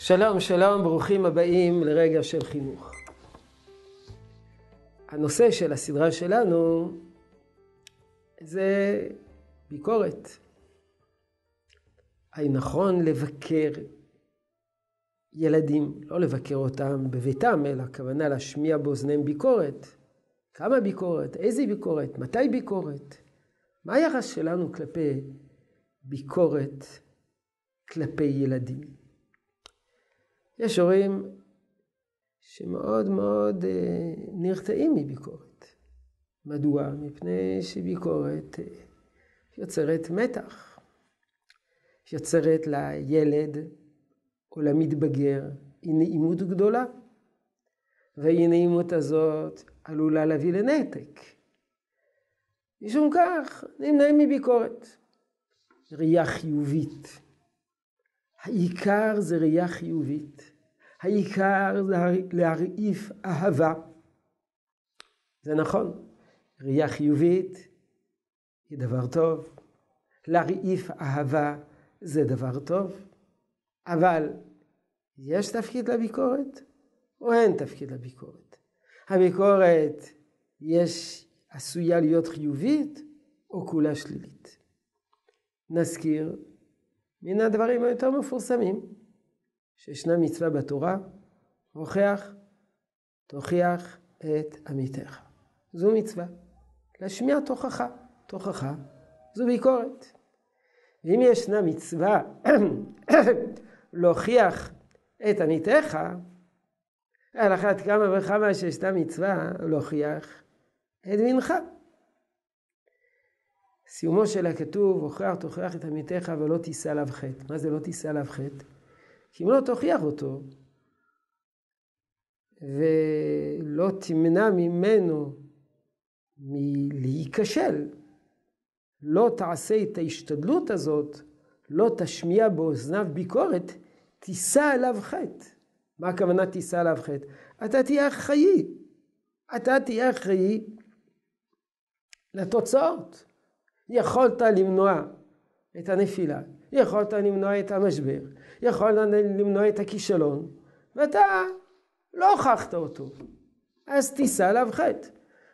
שלום, שלום, ברוכים הבאים לרגע של חינוך. הנושא של הסדרה שלנו זה ביקורת. האם נכון לבקר ילדים, לא לבקר אותם בביתם, אלא הכוונה להשמיע באוזניהם ביקורת. כמה ביקורת? איזה ביקורת? מתי ביקורת? מה היחס שלנו כלפי ביקורת כלפי ילדים? יש הורים שמאוד מאוד אה, נרתעים מביקורת. מדוע? מפני שביקורת אה, יוצרת מתח, יוצרת לילד או למתבגר אי נעימות גדולה, והאי נעימות הזאת עלולה להביא לנתק. משום כך נמנעים מביקורת. ראייה חיובית. העיקר זה ראייה חיובית. העיקר זה להרעיף אהבה. זה נכון, ראייה חיובית היא דבר טוב, להרעיף אהבה זה דבר טוב, אבל יש תפקיד לביקורת או אין תפקיד לביקורת? הביקורת יש, עשויה להיות חיובית או כולה שלילית. נזכיר מן הדברים היותר מפורסמים, שישנה מצווה בתורה, הוכח, תוכיח את עמיתך. זו מצווה. להשמיע תוכחה. תוכחה זו ביקורת. ואם ישנה מצווה להוכיח את עמיתך, על אחת כמה וכמה שישנה מצווה להוכיח את מנחה. סיומו של הכתוב, הוכח תוכיח את עמיתך ולא תישא עליו חטא. מה זה לא תישא עליו חטא? כי אם לא תוכיח אותו, ולא תמנע ממנו מלהיכשל, לא תעשה את ההשתדלות הזאת, לא תשמיע באוזניו ביקורת, תישא עליו חטא. מה הכוונה תישא עליו חטא? אתה תהיה אחראי. אתה תהיה אחראי לתוצאות. יכולת למנוע את הנפילה, יכולת למנוע את המשבר, יכולת למנוע את הכישלון, ואתה לא הוכחת אותו, אז תישא עליו חטא.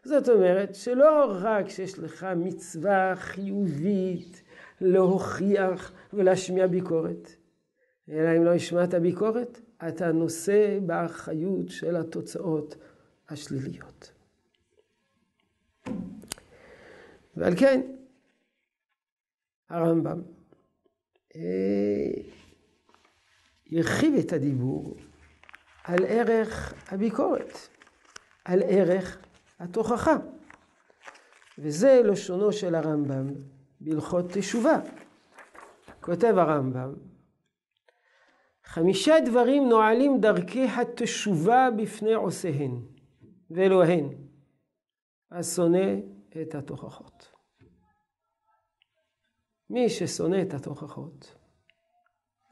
זאת אומרת שלא רק שיש לך מצווה חיובית להוכיח ולהשמיע ביקורת, אלא אם לא השמעת ביקורת, אתה נושא באחריות של התוצאות השליליות. ועל כן, הרמב"ם אה, הרחיב את הדיבור על ערך הביקורת, על ערך התוכחה. וזה לשונו של הרמב"ם בהלכות תשובה. כותב הרמב"ם, חמישה דברים נועלים דרכי התשובה בפני עושיהן, ואלוהן, השונא את התוכחות. מי ששונא את התוכחות,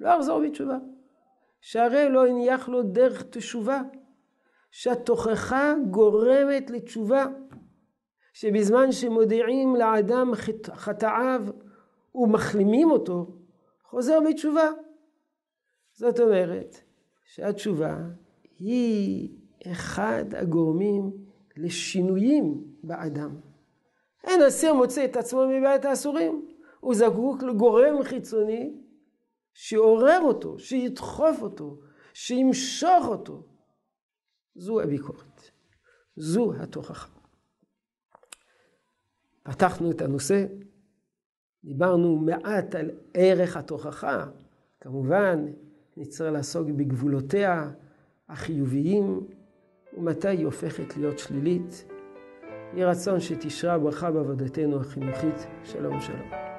לא יחזור בתשובה. שהרי לא הניח לו דרך תשובה, שהתוכחה גורמת לתשובה, שבזמן שמודיעים לאדם חטאיו ומחלימים אותו, חוזר בתשובה. זאת אומרת שהתשובה היא אחד הגורמים לשינויים באדם. אין אסיר מוצא את עצמו מבעיית האסורים, הוא זקוק לגורם חיצוני שיעורר אותו, שידחוף אותו, שימשוך אותו. זו הביקורת, זו התוכחה. פתחנו את הנושא, דיברנו מעט על ערך התוכחה, כמובן נצטרך לעסוק בגבולותיה החיוביים ומתי היא הופכת להיות שלילית. יהי רצון שתשרה ברכה בעבודתנו החינוכית. שלום שלום.